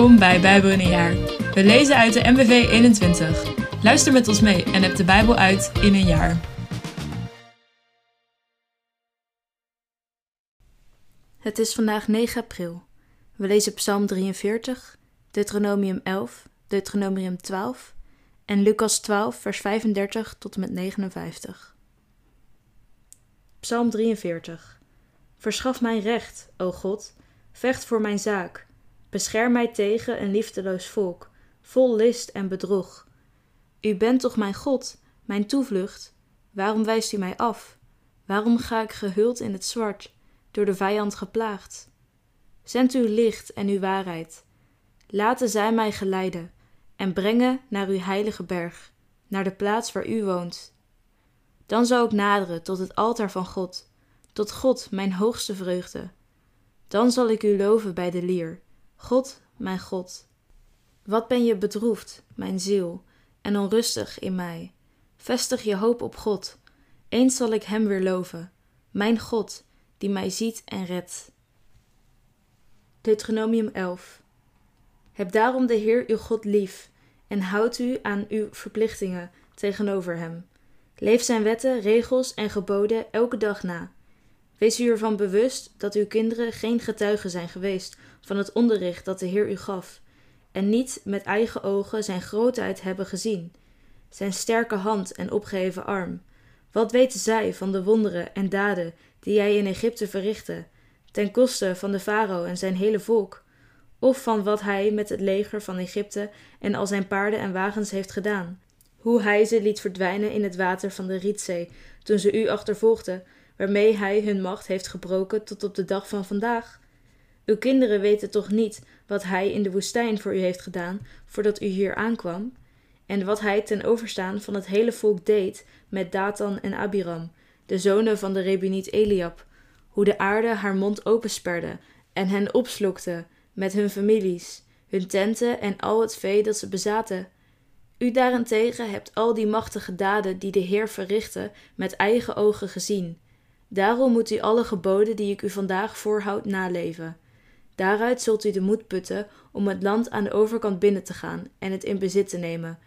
Welkom bij Bijbel in een jaar. We lezen uit de MBV 21. Luister met ons mee en heb de Bijbel uit in een jaar. Het is vandaag 9 april. We lezen Psalm 43, Deuteronomium 11, Deuteronomium 12 en Lucas 12, vers 35 tot en met 59. Psalm 43. Verschaf mijn recht, o God, vecht voor mijn zaak. Bescherm mij tegen een liefdeloos volk, vol list en bedrog. U bent toch mijn God, mijn toevlucht? Waarom wijst u mij af? Waarom ga ik gehuld in het zwart, door de vijand geplaagd? Zend uw licht en uw waarheid. Laten zij mij geleiden en brengen naar uw heilige berg, naar de plaats waar u woont. Dan zal ik naderen tot het altaar van God, tot God, mijn hoogste vreugde. Dan zal ik u loven bij de lier God, mijn God. Wat ben je bedroefd, mijn ziel, en onrustig in mij. Vestig je hoop op God. Eens zal ik Hem weer loven, mijn God, die mij ziet en redt. Deuteronomium 11 Heb daarom de Heer uw God lief, en houd u aan uw verplichtingen tegenover Hem. Leef Zijn wetten, regels en geboden elke dag na Wees u ervan bewust dat uw kinderen geen getuigen zijn geweest van het onderricht dat de Heer u gaf, en niet met eigen ogen zijn grootheid hebben gezien, zijn sterke hand en opgeheven arm. Wat weten zij van de wonderen en daden die jij in Egypte verrichtte, ten koste van de farao en zijn hele volk, of van wat hij met het leger van Egypte en al zijn paarden en wagens heeft gedaan, hoe hij ze liet verdwijnen in het water van de Rietzee toen ze u achtervolgden, waarmee hij hun macht heeft gebroken tot op de dag van vandaag. Uw kinderen weten toch niet wat hij in de woestijn voor u heeft gedaan voordat u hier aankwam, en wat hij ten overstaan van het hele volk deed met Datan en Abiram, de zonen van de Rebuniet Eliab, hoe de aarde haar mond opensperde en hen opslokte met hun families, hun tenten en al het vee dat ze bezaten. U daarentegen hebt al die machtige daden die de Heer verrichtte met eigen ogen gezien Daarom moet u alle geboden die ik u vandaag voorhoud naleven. Daaruit zult u de moed putten om het land aan de overkant binnen te gaan en het in bezit te nemen.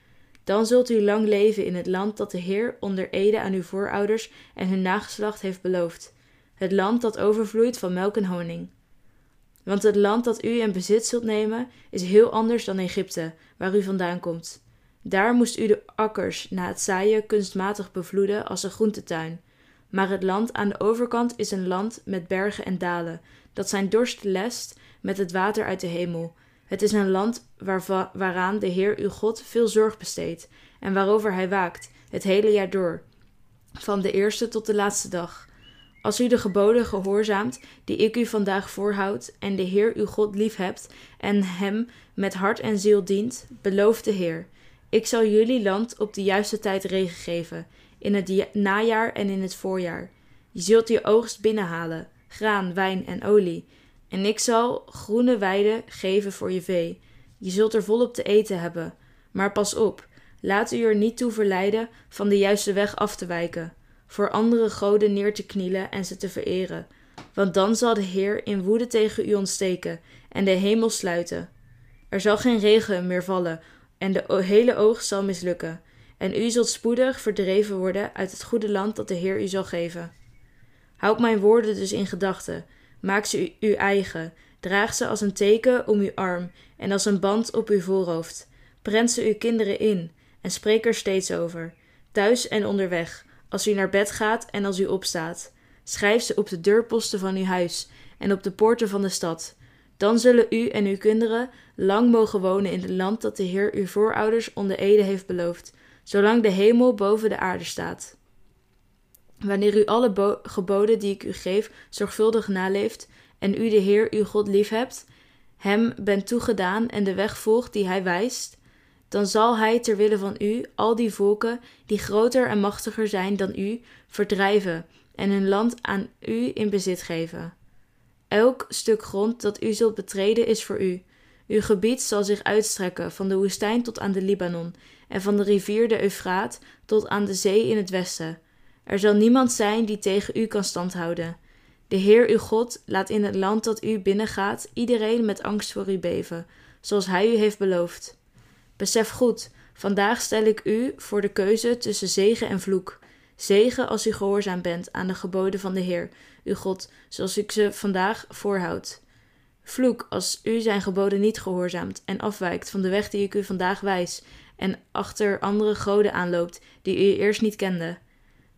Dan zult u lang leven in het land dat de Heer onder ede aan uw voorouders en hun nageslacht heeft beloofd, het land dat overvloeit van melk en honing. Want het land dat u in bezit zult nemen is heel anders dan Egypte, waar u vandaan komt. Daar moest u de akkers na het zaaien kunstmatig bevloeden als een groentetuin maar het land aan de overkant is een land met bergen en dalen, dat zijn dorst lest met het water uit de hemel. Het is een land waaraan de Heer uw God veel zorg besteedt en waarover hij waakt, het hele jaar door, van de eerste tot de laatste dag. Als u de geboden gehoorzaamt die ik u vandaag voorhoud, en de Heer uw God liefhebt en hem met hart en ziel dient, belooft de Heer: Ik zal jullie land op de juiste tijd regen geven in het najaar en in het voorjaar. Je zult je oogst binnenhalen, graan, wijn en olie. En ik zal groene weiden geven voor je vee. Je zult er volop te eten hebben. Maar pas op, laat u er niet toe verleiden van de juiste weg af te wijken, voor andere goden neer te knielen en ze te vereren. Want dan zal de Heer in woede tegen u ontsteken en de hemel sluiten. Er zal geen regen meer vallen en de hele oogst zal mislukken en u zult spoedig verdreven worden uit het goede land dat de Heer u zal geven. Houd mijn woorden dus in gedachten, maak ze u, uw eigen, draag ze als een teken om uw arm en als een band op uw voorhoofd. Prent ze uw kinderen in en spreek er steeds over, thuis en onderweg, als u naar bed gaat en als u opstaat. Schrijf ze op de deurposten van uw huis en op de poorten van de stad. Dan zullen u en uw kinderen lang mogen wonen in het land dat de Heer uw voorouders onder ede heeft beloofd zolang de hemel boven de aarde staat. Wanneer u alle geboden die ik u geef zorgvuldig naleeft en u de Heer uw God liefhebt, hem bent toegedaan en de weg volgt die hij wijst, dan zal hij ter wille van u al die volken die groter en machtiger zijn dan u verdrijven en hun land aan u in bezit geven. Elk stuk grond dat u zult betreden is voor u. Uw gebied zal zich uitstrekken van de woestijn tot aan de Libanon en van de rivier de Eufraat tot aan de zee in het westen. Er zal niemand zijn die tegen u kan standhouden. De Heer uw God laat in het land dat u binnengaat iedereen met angst voor u beven, zoals hij u heeft beloofd. Besef goed, vandaag stel ik u voor de keuze tussen zegen en vloek. Zegen als u gehoorzaam bent aan de geboden van de Heer, uw God, zoals ik ze vandaag voorhoud. Vloek als u zijn geboden niet gehoorzaamt en afwijkt van de weg die ik u vandaag wijs en achter andere goden aanloopt die u eerst niet kende.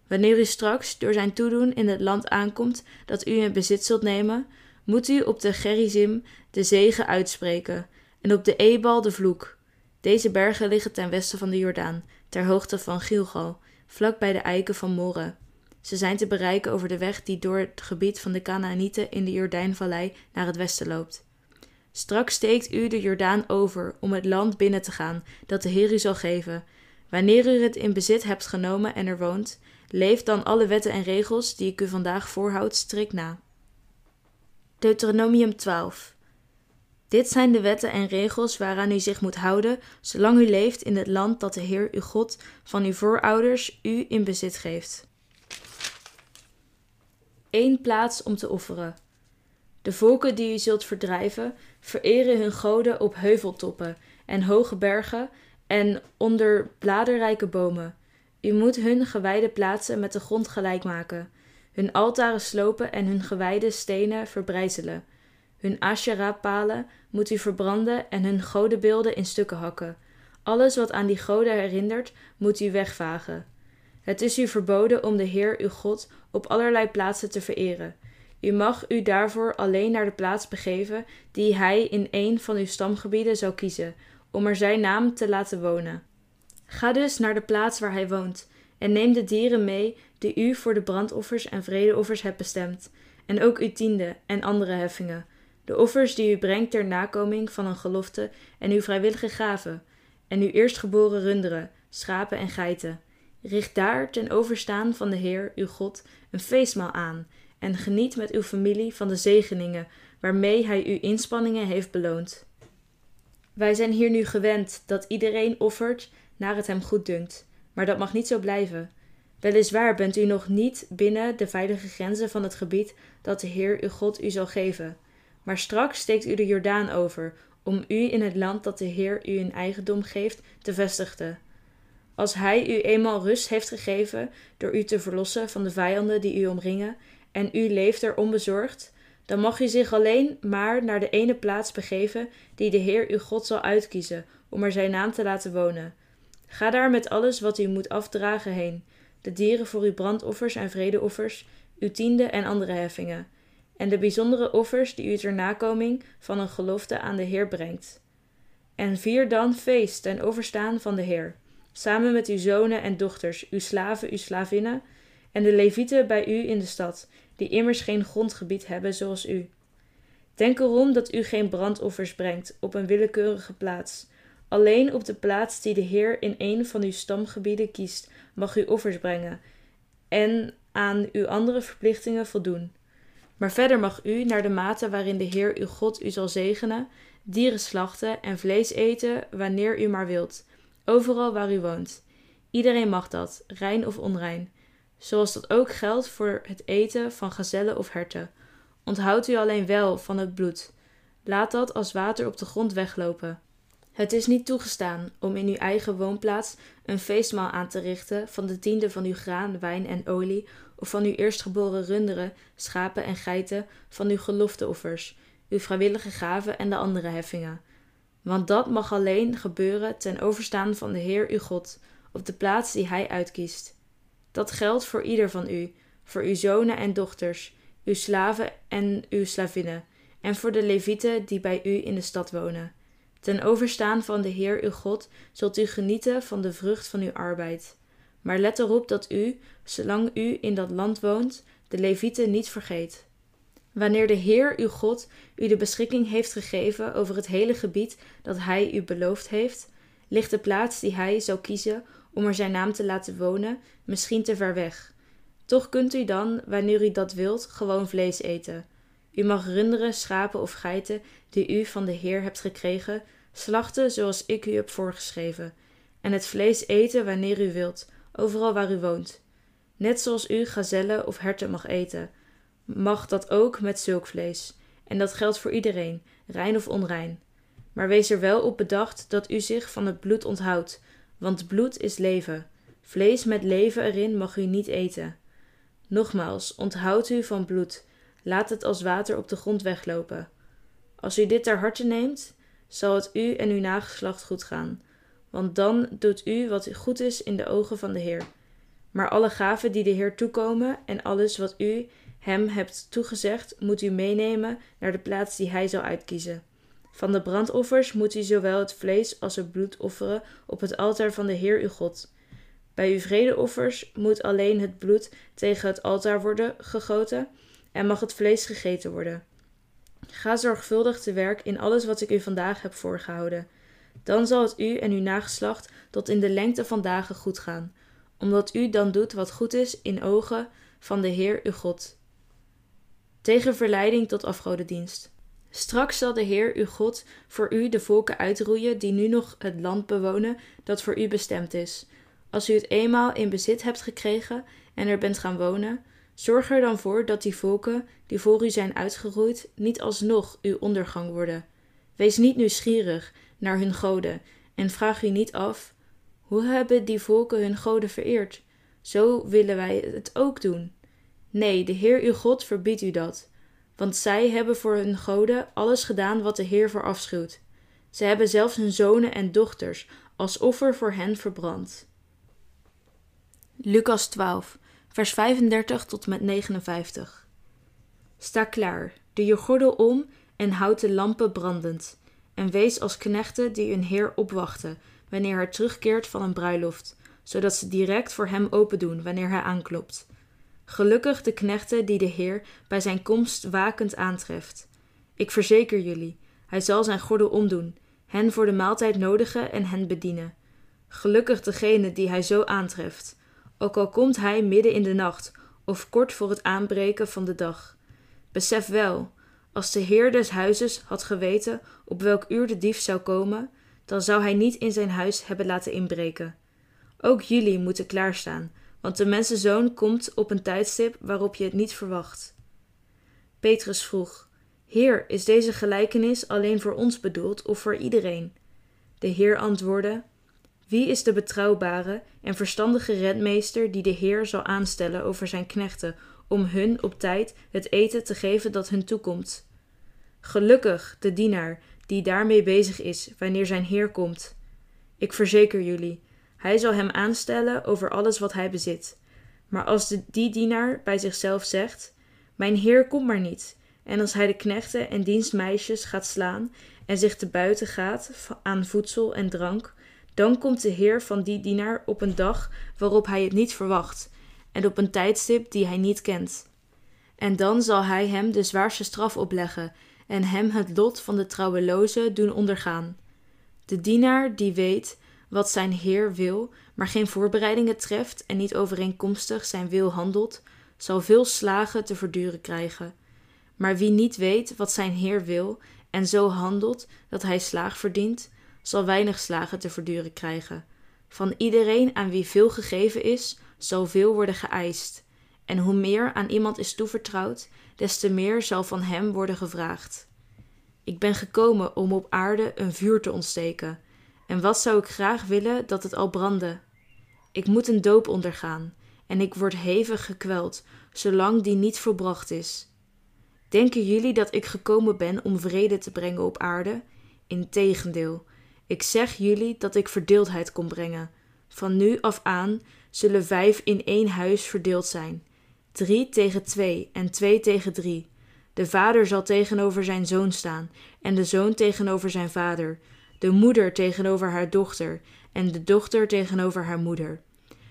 Wanneer u straks door zijn toedoen in het land aankomt dat u in bezit zult nemen, moet u op de Gerizim de zegen uitspreken en op de Ebal de vloek. Deze bergen liggen ten westen van de Jordaan, ter hoogte van Gilgal, vlak bij de eiken van Morre. Ze zijn te bereiken over de weg die door het gebied van de Canaanieten in de Jordaanvallei naar het westen loopt. Straks steekt u de Jordaan over om het land binnen te gaan dat de Heer u zal geven. Wanneer u het in bezit hebt genomen en er woont, leef dan alle wetten en regels die ik u vandaag voorhoud strikt na. Deuteronomium 12 Dit zijn de wetten en regels waaraan u zich moet houden, zolang u leeft in het land dat de Heer uw God van uw voorouders u in bezit geeft. Eén plaats om te offeren. De volken die u zult verdrijven, vereren hun goden op heuveltoppen en hoge bergen en onder bladerrijke bomen. U moet hun gewijde plaatsen met de grond gelijk maken, hun altaren slopen en hun gewijde stenen verbrijzelen. Hun Asherah-palen moet u verbranden en hun godenbeelden in stukken hakken. Alles wat aan die goden herinnert, moet u wegvagen. Het is u verboden om de Heer uw God op allerlei plaatsen te vereren. U mag u daarvoor alleen naar de plaats begeven die hij in een van uw stamgebieden zou kiezen, om er zijn naam te laten wonen. Ga dus naar de plaats waar hij woont, en neem de dieren mee die u voor de brandoffers en vredeoffers hebt bestemd, en ook uw tiende en andere heffingen, de offers die u brengt ter nakoming van een gelofte en uw vrijwillige gaven, en uw eerstgeboren runderen, schapen en geiten. Richt daar ten overstaan van de Heer, uw God, een feestmaal aan, en geniet met uw familie van de zegeningen waarmee hij uw inspanningen heeft beloond. Wij zijn hier nu gewend dat iedereen offert naar het hem goeddunkt, maar dat mag niet zo blijven. Weliswaar bent u nog niet binnen de veilige grenzen van het gebied dat de Heer uw God u zal geven, maar straks steekt u de Jordaan over om u in het land dat de Heer u in eigendom geeft te vestigen. Als hij u eenmaal rust heeft gegeven door u te verlossen van de vijanden die u omringen, en u leeft er onbezorgd, dan mag u zich alleen maar naar de ene plaats begeven die de Heer uw God zal uitkiezen, om er zijn naam te laten wonen. Ga daar met alles wat u moet afdragen heen, de dieren voor uw brandoffers en vredeoffers, uw tiende en andere heffingen, en de bijzondere offers die u ter nakoming van een gelofte aan de Heer brengt. En vier dan feest ten overstaan van de Heer, samen met uw zonen en dochters, uw slaven, uw slavinnen, en de levieten bij u in de stad, die immers geen grondgebied hebben zoals u. Denk erom dat u geen brandoffers brengt op een willekeurige plaats. Alleen op de plaats die de Heer in een van uw stamgebieden kiest, mag u offers brengen en aan uw andere verplichtingen voldoen. Maar verder mag u, naar de mate waarin de Heer uw God u zal zegenen, dieren slachten en vlees eten wanneer u maar wilt, overal waar u woont. Iedereen mag dat, rein of onrein zoals dat ook geldt voor het eten van gazellen of herten. Onthoud u alleen wel van het bloed. Laat dat als water op de grond weglopen. Het is niet toegestaan om in uw eigen woonplaats een feestmaal aan te richten van de tiende van uw graan, wijn en olie, of van uw eerstgeboren runderen, schapen en geiten, van uw gelofteoffers, uw vrijwillige gaven en de andere heffingen. Want dat mag alleen gebeuren ten overstaan van de Heer uw God, op de plaats die Hij uitkiest. Dat geldt voor ieder van u, voor uw zonen en dochters, uw slaven en uw slavinnen, en voor de levieten die bij u in de stad wonen. Ten overstaan van de Heer uw God zult u genieten van de vrucht van uw arbeid. Maar let erop dat u, zolang u in dat land woont, de levieten niet vergeet. Wanneer de Heer uw God u de beschikking heeft gegeven over het hele gebied dat Hij u beloofd heeft, ligt de plaats die Hij zou kiezen om er zijn naam te laten wonen, misschien te ver weg. Toch kunt u dan, wanneer u dat wilt, gewoon vlees eten. U mag runderen, schapen of geiten die u van de Heer hebt gekregen, slachten zoals ik u heb voorgeschreven, en het vlees eten wanneer u wilt, overal waar u woont. Net zoals u gazellen of herten mag eten, mag dat ook met zulk vlees. En dat geldt voor iedereen, rein of onrein. Maar wees er wel op bedacht dat u zich van het bloed onthoudt, want bloed is leven. Vlees met leven erin mag u niet eten. Nogmaals, onthoud u van bloed. Laat het als water op de grond weglopen. Als u dit ter harte neemt, zal het u en uw nageslacht goed gaan. Want dan doet u wat goed is in de ogen van de Heer. Maar alle gaven die de Heer toekomen en alles wat u hem hebt toegezegd, moet u meenemen naar de plaats die hij zal uitkiezen. Van de brandoffers moet u zowel het vlees als het bloed offeren op het altaar van de Heer uw God. Bij uw vredeoffers moet alleen het bloed tegen het altaar worden gegoten en mag het vlees gegeten worden. Ga zorgvuldig te werk in alles wat ik u vandaag heb voorgehouden. Dan zal het u en uw nageslacht tot in de lengte van dagen goed gaan, omdat u dan doet wat goed is in ogen van de Heer uw God. Tegen verleiding tot afgodendienst. Straks zal de Heer uw God voor u de volken uitroeien die nu nog het land bewonen dat voor u bestemd is. Als u het eenmaal in bezit hebt gekregen en er bent gaan wonen, zorg er dan voor dat die volken die voor u zijn uitgeroeid niet alsnog uw ondergang worden. Wees niet nieuwsgierig naar hun goden en vraag u niet af: hoe hebben die volken hun goden vereerd? Zo willen wij het ook doen. Nee, de Heer uw God verbiedt u dat. Want zij hebben voor hun goden alles gedaan wat de Heer verafschuwt. Ze hebben zelfs hun zonen en dochters als offer voor hen verbrand. Lucas 12, vers 35 tot met 59. Sta klaar, doe je gordel om en houd de lampen brandend. En wees als knechten die hun Heer opwachten wanneer hij terugkeert van een bruiloft, zodat ze direct voor hem open doen wanneer hij aanklopt. Gelukkig de knechten die de Heer bij zijn komst wakend aantreft. Ik verzeker jullie, hij zal zijn gordel omdoen, hen voor de maaltijd nodigen en hen bedienen. Gelukkig degene die hij zo aantreft, ook al komt hij midden in de nacht of kort voor het aanbreken van de dag. Besef wel, als de Heer des huizes had geweten op welk uur de dief zou komen, dan zou hij niet in zijn huis hebben laten inbreken. Ook jullie moeten klaarstaan, want de mensenzoon komt op een tijdstip waarop je het niet verwacht. Petrus vroeg: Heer, is deze gelijkenis alleen voor ons bedoeld of voor iedereen? De Heer antwoordde: Wie is de betrouwbare en verstandige redmeester die de Heer zal aanstellen over zijn knechten om hun op tijd het eten te geven dat hun toekomt? Gelukkig de dienaar die daarmee bezig is wanneer zijn Heer komt. Ik verzeker jullie, hij zal hem aanstellen over alles wat hij bezit. Maar als de, die dienaar bij zichzelf zegt: Mijn heer komt maar niet, en als hij de knechten en dienstmeisjes gaat slaan en zich te buiten gaat aan voedsel en drank, dan komt de heer van die dienaar op een dag waarop hij het niet verwacht, en op een tijdstip die hij niet kent. En dan zal hij hem de zwaarste straf opleggen en hem het lot van de trouweloze doen ondergaan. De dienaar die weet wat zijn Heer wil, maar geen voorbereidingen treft en niet overeenkomstig zijn wil handelt, zal veel slagen te verduren krijgen. Maar wie niet weet wat zijn Heer wil en zo handelt dat hij slaag verdient, zal weinig slagen te verduren krijgen. Van iedereen aan wie veel gegeven is, zal veel worden geëist. En hoe meer aan iemand is toevertrouwd, des te meer zal van hem worden gevraagd. Ik ben gekomen om op aarde een vuur te ontsteken en wat zou ik graag willen dat het al brandde? Ik moet een doop ondergaan, en ik word hevig gekweld, zolang die niet volbracht is. Denken jullie dat ik gekomen ben om vrede te brengen op aarde? Integendeel, ik zeg jullie dat ik verdeeldheid kom brengen. Van nu af aan zullen vijf in één huis verdeeld zijn, drie tegen twee en twee tegen drie. De vader zal tegenover zijn zoon staan, en de zoon tegenover zijn vader, de moeder tegenover haar dochter en de dochter tegenover haar moeder,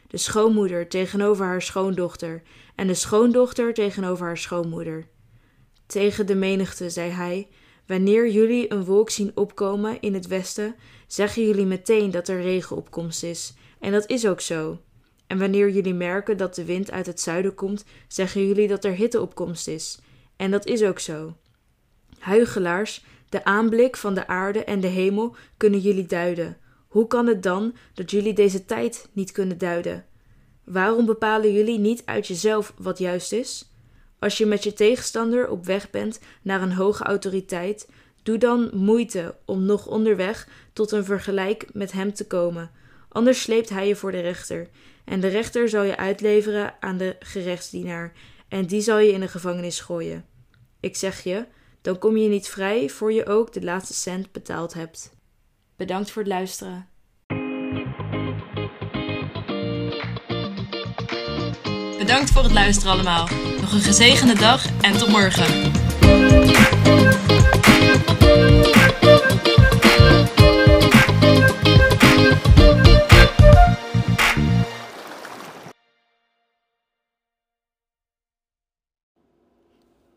de schoonmoeder tegenover haar schoondochter en de schoondochter tegenover haar schoonmoeder. Tegen de menigte zei hij: Wanneer jullie een wolk zien opkomen in het westen, zeggen jullie meteen dat er regenopkomst is, en dat is ook zo. En wanneer jullie merken dat de wind uit het zuiden komt, zeggen jullie dat er hitteopkomst is, en dat is ook zo. Huigelaars, de aanblik van de aarde en de hemel kunnen jullie duiden. Hoe kan het dan dat jullie deze tijd niet kunnen duiden? Waarom bepalen jullie niet uit jezelf wat juist is? Als je met je tegenstander op weg bent naar een hoge autoriteit, Doe dan moeite om nog onderweg tot een vergelijk met hem te komen. Anders sleept hij je voor de rechter. En de rechter zal je uitleveren aan de gerechtsdienaar. En die zal je in de gevangenis gooien. Ik zeg je, dan kom je niet vrij voor je ook de laatste cent betaald hebt. Bedankt voor het luisteren. Bedankt voor het luisteren allemaal. Nog een gezegende dag en tot morgen.